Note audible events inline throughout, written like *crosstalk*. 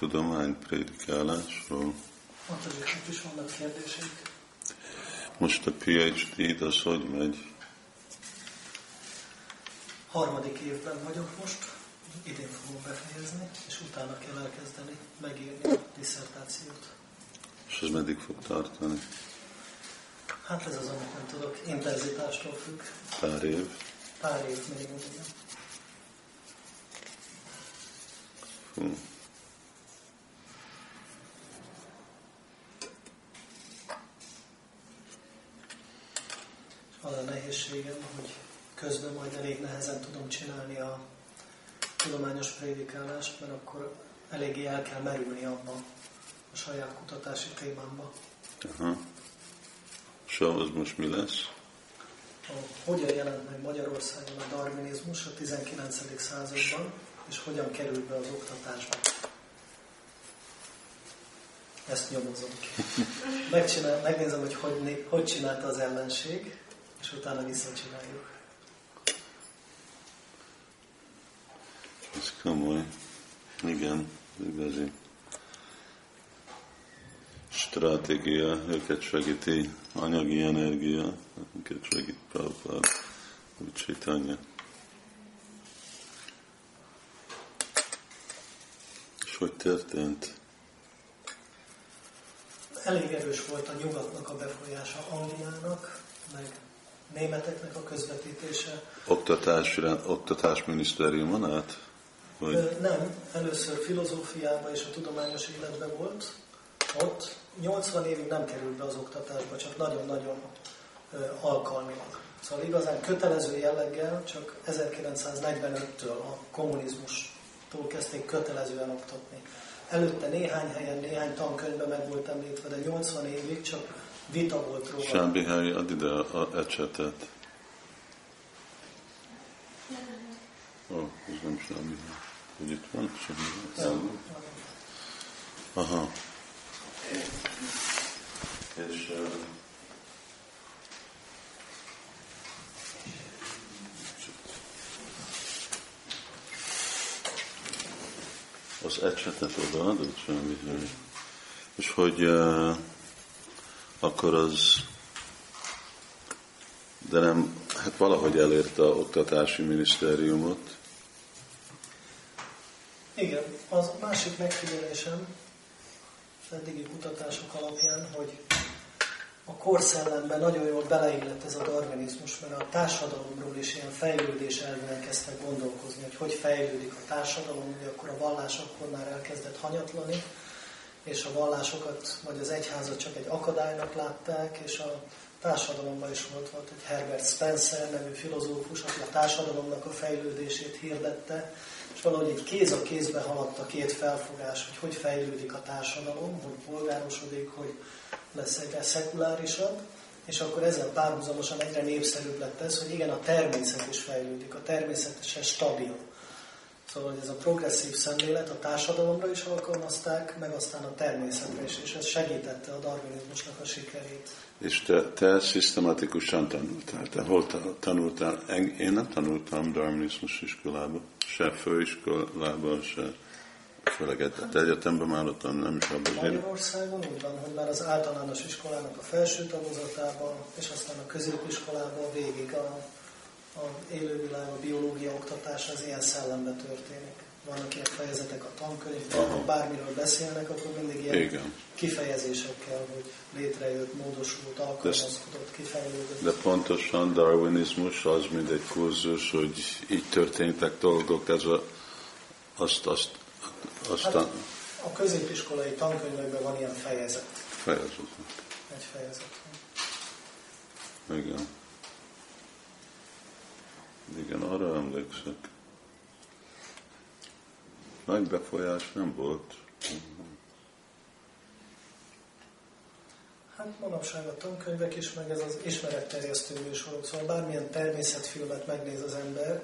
tudomány prédikálásról. Matozsiknak is vannak. Most a PhD-d az hogy megy? Harmadik évben vagyok most, idén fogom befejezni, és utána kell elkezdeni megírni a diszertációt. És ez meddig fog tartani? Hát ez az, amit nem tudok, intenzitástól függ. Pár év? Pár év minimum, igen. Fú. Az a nehézségem, hogy közben majd elég nehezen tudom csinálni a tudományos prédikálást, mert akkor eléggé el kell merülni abba a saját kutatási témámba. Aha. És az most mi lesz? A, hogyan jelent meg Magyarországon a darwinizmus a 19. században, és hogyan került be az oktatásba. Ezt nyomozom ki. *laughs* Megcsinál, megnézem, hogy hogy, hogy csinálta az ellenség, és utána visszacsináljuk. Ez komoly. Igen, igazi. Stratégia, őket segíti, anyagi energia, őket segít Prabhupád, úgy Chaitanya. És hogy történt? Elég erős volt a nyugatnak a befolyása Angliának, meg németeknek a közvetítése. Oktatás, oktatásminisztériumon át? Vagy? Ö, Nem, először filozófiában és a tudományos életben volt. Ott 80 évig nem került be az oktatásba, csak nagyon-nagyon alkalmilag. Szóval igazán kötelező jelleggel csak 1945-től a kommunizmustól kezdték kötelezően oktatni. Előtte néhány helyen, néhány tankönyvben meg volt említve, de 80 évig csak vita volt róla. Sámbihái, add ide a ecsetet. Ó, oh, ez nem Sámbihái. Hogy itt van? Sámbihái. Nem. Aha. És uh, az ecsetet odaadod semmi. És hogy uh, akkor az de nem, hát valahogy elérte a oktatási minisztériumot. Igen, az másik megfigyelésem az eddigi kutatások alapján, hogy a korszellemben nagyon jól beleillett ez a darwinizmus, mert a társadalomról is ilyen fejlődés elvűen kezdtek gondolkozni, hogy hogy fejlődik a társadalom, ugye akkor a vallás akkor már elkezdett hanyatlani, és a vallásokat, vagy az egyházat csak egy akadálynak látták, és a társadalomban is volt, volt egy Herbert Spencer nevű filozófus, aki a társadalomnak a fejlődését hirdette, és valahogy egy kéz a kézbe haladt a két felfogás, hogy hogy fejlődik a társadalom, hogy polgárosodik, hogy lesz egyre szekulárisabb, és akkor ezzel párhuzamosan egyre népszerűbb lett ez, hogy igen, a természet is fejlődik, a természet is stabil. Szóval hogy ez a progresszív szemlélet a társadalomra is alkalmazták, meg aztán a természetre is, és ez segítette a darwinizmusnak a sikerét. És te, te szisztematikusan tanultál. Te hol ta- tanultál? Én nem tanultam darwinizmus iskolába, se főiskolában, se főleg te egyetemben már ott nem is abban. Magyarországon úgy van, hogy már az általános iskolának a felső tagozatában, és aztán a középiskolában végig a, a élővilág, a biológia oktatás az ilyen szellemben történik. Vannak ilyen fejezetek a tankönyvben, ha bármiről beszélnek, akkor mindig ilyen Igen. kifejezésekkel, hogy létrejött, módosult, alkalmazkodott, kifejlődött. De pontosan darwinizmus az, mint egy kurzus, hogy így történtek dolgok, ez a, azt, azt, azt a Hát, a középiskolai tankönyvekben van ilyen fejezet. fejezet. Egy fejezet. Igen. Igen, arra emlékszek. Nagy befolyás nem volt. Hát manapság a tankönyvek is, meg ez az ismeretterjesztő műsorok, szóval bármilyen természetfilmet megnéz az ember,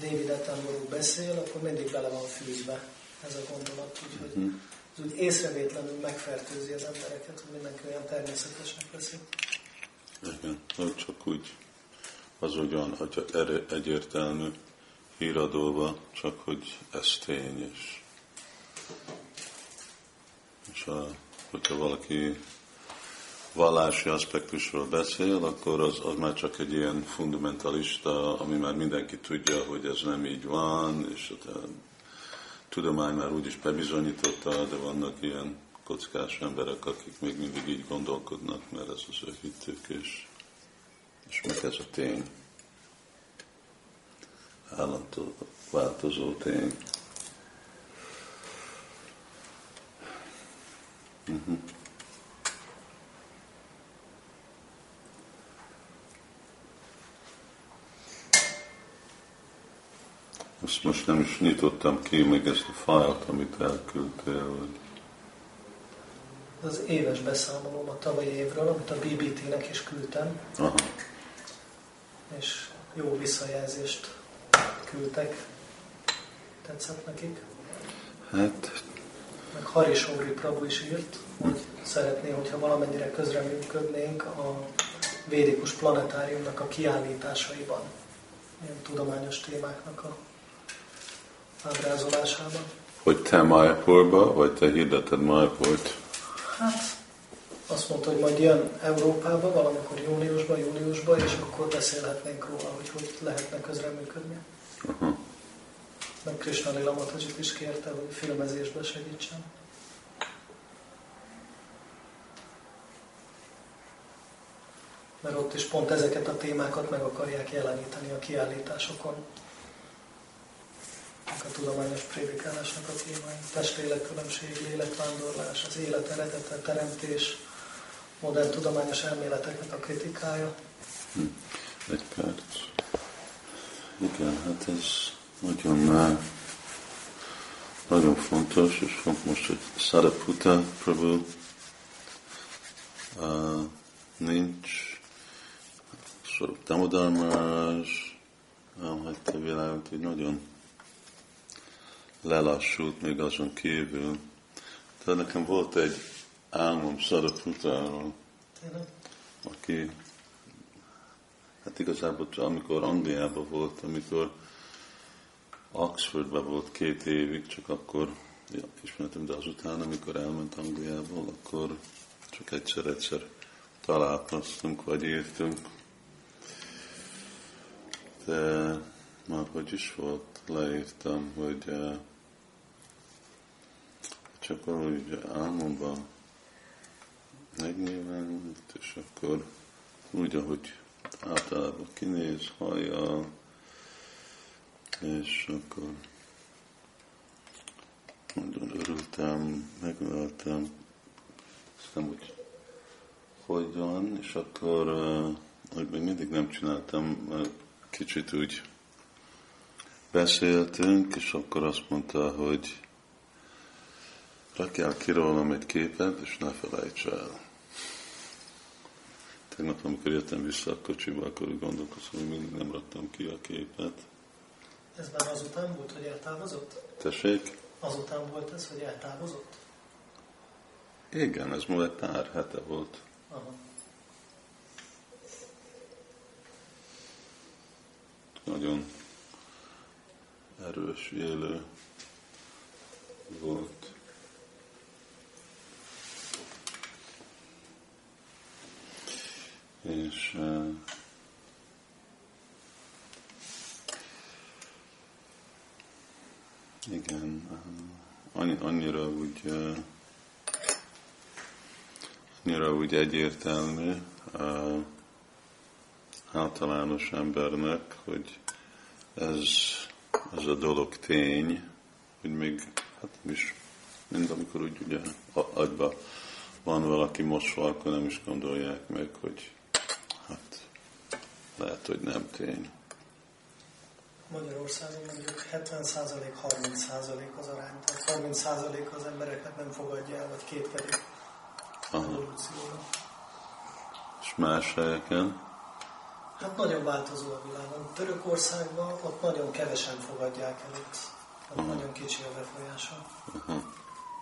David Attenborough beszél, akkor mindig bele van fűzve ez a gondolat, úgyhogy Mhm. ez úgy észrevétlenül megfertőzi az embereket, hogy mindenki olyan természetesnek veszi. Igen, csak úgy az ugyan, egyértelmű híradóba, csak hogy ez tény is. És a, hogyha valaki vallási aspektusról beszél, akkor az, az már csak egy ilyen fundamentalista, ami már mindenki tudja, hogy ez nem így van, és a tudomány már úgyis bebizonyította, de vannak ilyen kockás emberek, akik még mindig így gondolkodnak, mert ez az ő hittük, és, és meg ez a tény. Állandó változó tény. Uh-huh. Ezt most nem is nyitottam ki még ezt a fájlt, amit elküldtél. Hogy... Az éves beszámolóm a tavalyi évről, amit a BBT-nek is küldtem. Aha. És jó visszajelzést küldtek. Tetszett nekik. Hát... Meg Haris Óri Prabhu is írt, hogy szeretné, hogyha valamennyire közreműködnénk a védikus planetáriumnak a kiállításaiban, ilyen tudományos témáknak a ábrázolásában. Hogy te Mayapurba, vagy te hirdeted Mayapurt? Hát, azt mondta, hogy majd jön Európába valamikor júniusban, júliusban, és akkor beszélhetnénk róla, hogy hogy lehetne közreműködni. Uh-huh. Meg Krishna Lila Matajit is kérte, hogy filmezésbe segítsen. Mert ott is pont ezeket a témákat meg akarják jeleníteni a kiállításokon a tudományos prédikálásnak a témái. Testlélek különbség, lélekvándorlás, az élet eredete, teremtés, modern tudományos elméleteknek a kritikája. Hm. Perc. Igen, hát ez nagyon nagyon fontos, és most, hogy Saraputa Prabhu uh, nincs, Swarup Damodar Maharaj elhagyta világot, hogy nagyon lelassult még azon kívül. De nekem volt egy álmom Szaraputáról, aki hát igazából amikor Angliában volt, amikor Oxfordban volt két évig, csak akkor ja, ismertem, de azután, amikor elment Angliából, akkor csak egyszer-egyszer találkoztunk, vagy írtunk. De már hogy is volt, leírtam, hogy uh, csak ahogy álmomban megnyilvánult, és akkor úgy, ahogy általában kinéz, hallja, és akkor nagyon örültem, megöltem, aztán úgy, hogy van, és akkor, hogy még mindig nem csináltam, kicsit úgy beszéltünk, és akkor azt mondta, hogy rakjál ki rólam egy képet, és ne felejts el. Tegnap, amikor jöttem vissza a kocsiba, akkor úgy gondolkoztam, hogy mindig nem raktam ki a képet. Ez már azután volt, hogy eltávozott? Tessék? Azután volt ez, hogy eltávozott? Igen, ez már egy pár hete volt. Aha. Nagyon erős, élő volt. És igen, annyira úgy annyira úgy egyértelmű uh, általános embernek, hogy ez, ez a dolog tény, hogy még hát nem is, mind amikor úgy ugye agyba van valaki mosva, akkor nem is gondolják meg, hogy lehet, hogy nem tény. Magyarországon mondjuk 70% 30% az arány, tehát 30% az embereknek nem fogadja el, vagy kétkedik evolúcióra. És más helyeken? Hát nagyon változó a világon. Törökországban ott nagyon kevesen fogadják el itt. Ott nagyon kicsi a befolyása. Uh-huh.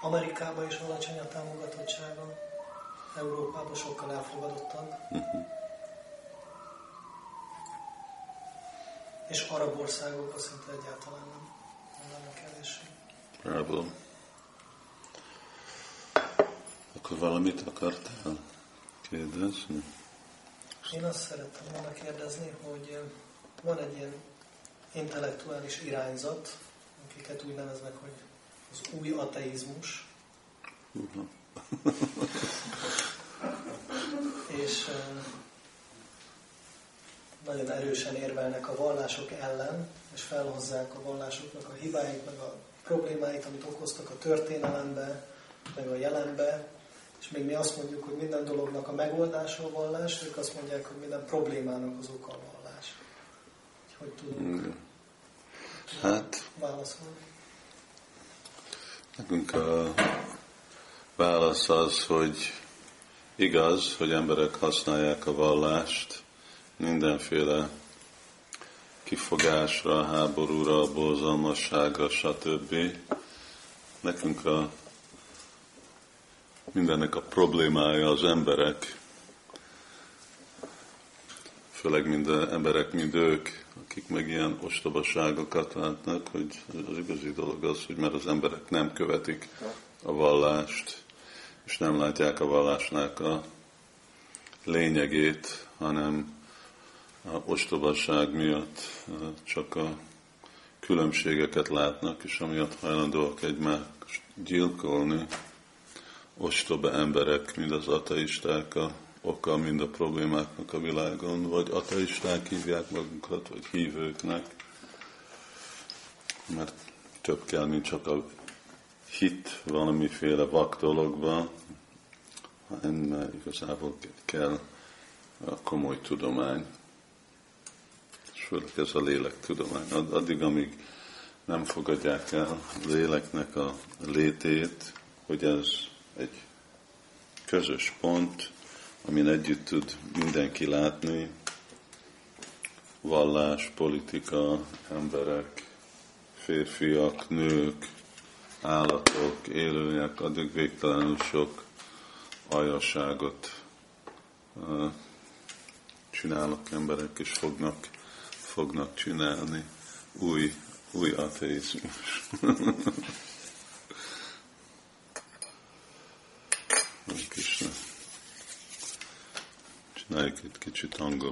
Amerikában is alacsony a támogatottsága. Európában sokkal elfogadottabb. Uh-huh. És arab országokban szinte egyáltalán nem. Nagyon kevés. Bravo. Akkor valamit akartál kérdezni? Én azt szerettem volna kérdezni, hogy van egy ilyen intellektuális irányzat, akiket úgy neveznek, hogy az új ateizmus. Uh-huh. és nagyon erősen érvelnek a vallások ellen, és felhozzák a vallásoknak a hibáit, meg a problémáit, amit okoztak a történelembe, meg a jelenbe, és még mi azt mondjuk, hogy minden dolognak a megoldása a vallás, ők azt mondják, hogy minden problémának az oka a vallás. Hogy tudunk mm. hát, válaszolni? Nekünk a válasz az, hogy igaz, hogy emberek használják a vallást mindenféle kifogásra, háborúra, borzalmasságra, stb. Nekünk a mindennek a problémája az emberek, főleg mind emberek, mind ők, akik meg ilyen ostobaságokat látnak, hogy az igazi dolog az, hogy mert az emberek nem követik a vallást, és nem látják a vallásnak a lényegét, hanem a ostobaság miatt csak a különbségeket látnak, és amiatt hajlandóak egymást gyilkolni, ostoba emberek, mind az ateisták a oka mind a problémáknak a világon, vagy ateisták hívják magukat, vagy hívőknek, mert több kell, mint csak a hit valamiféle vak dologban, hanem igazából kell a komoly tudomány, főleg ez a lélektudomány. Addig, amíg nem fogadják el a léleknek a létét, hogy ez egy közös pont, amin együtt tud mindenki látni, vallás, politika, emberek, férfiak, nők, állatok, élőnyek, addig végtelenül sok aljasságot csinálnak emberek, és fognak, fognak csinálni új, új ateizmus. *laughs* Krishna. Csináljuk egy kicsit angol.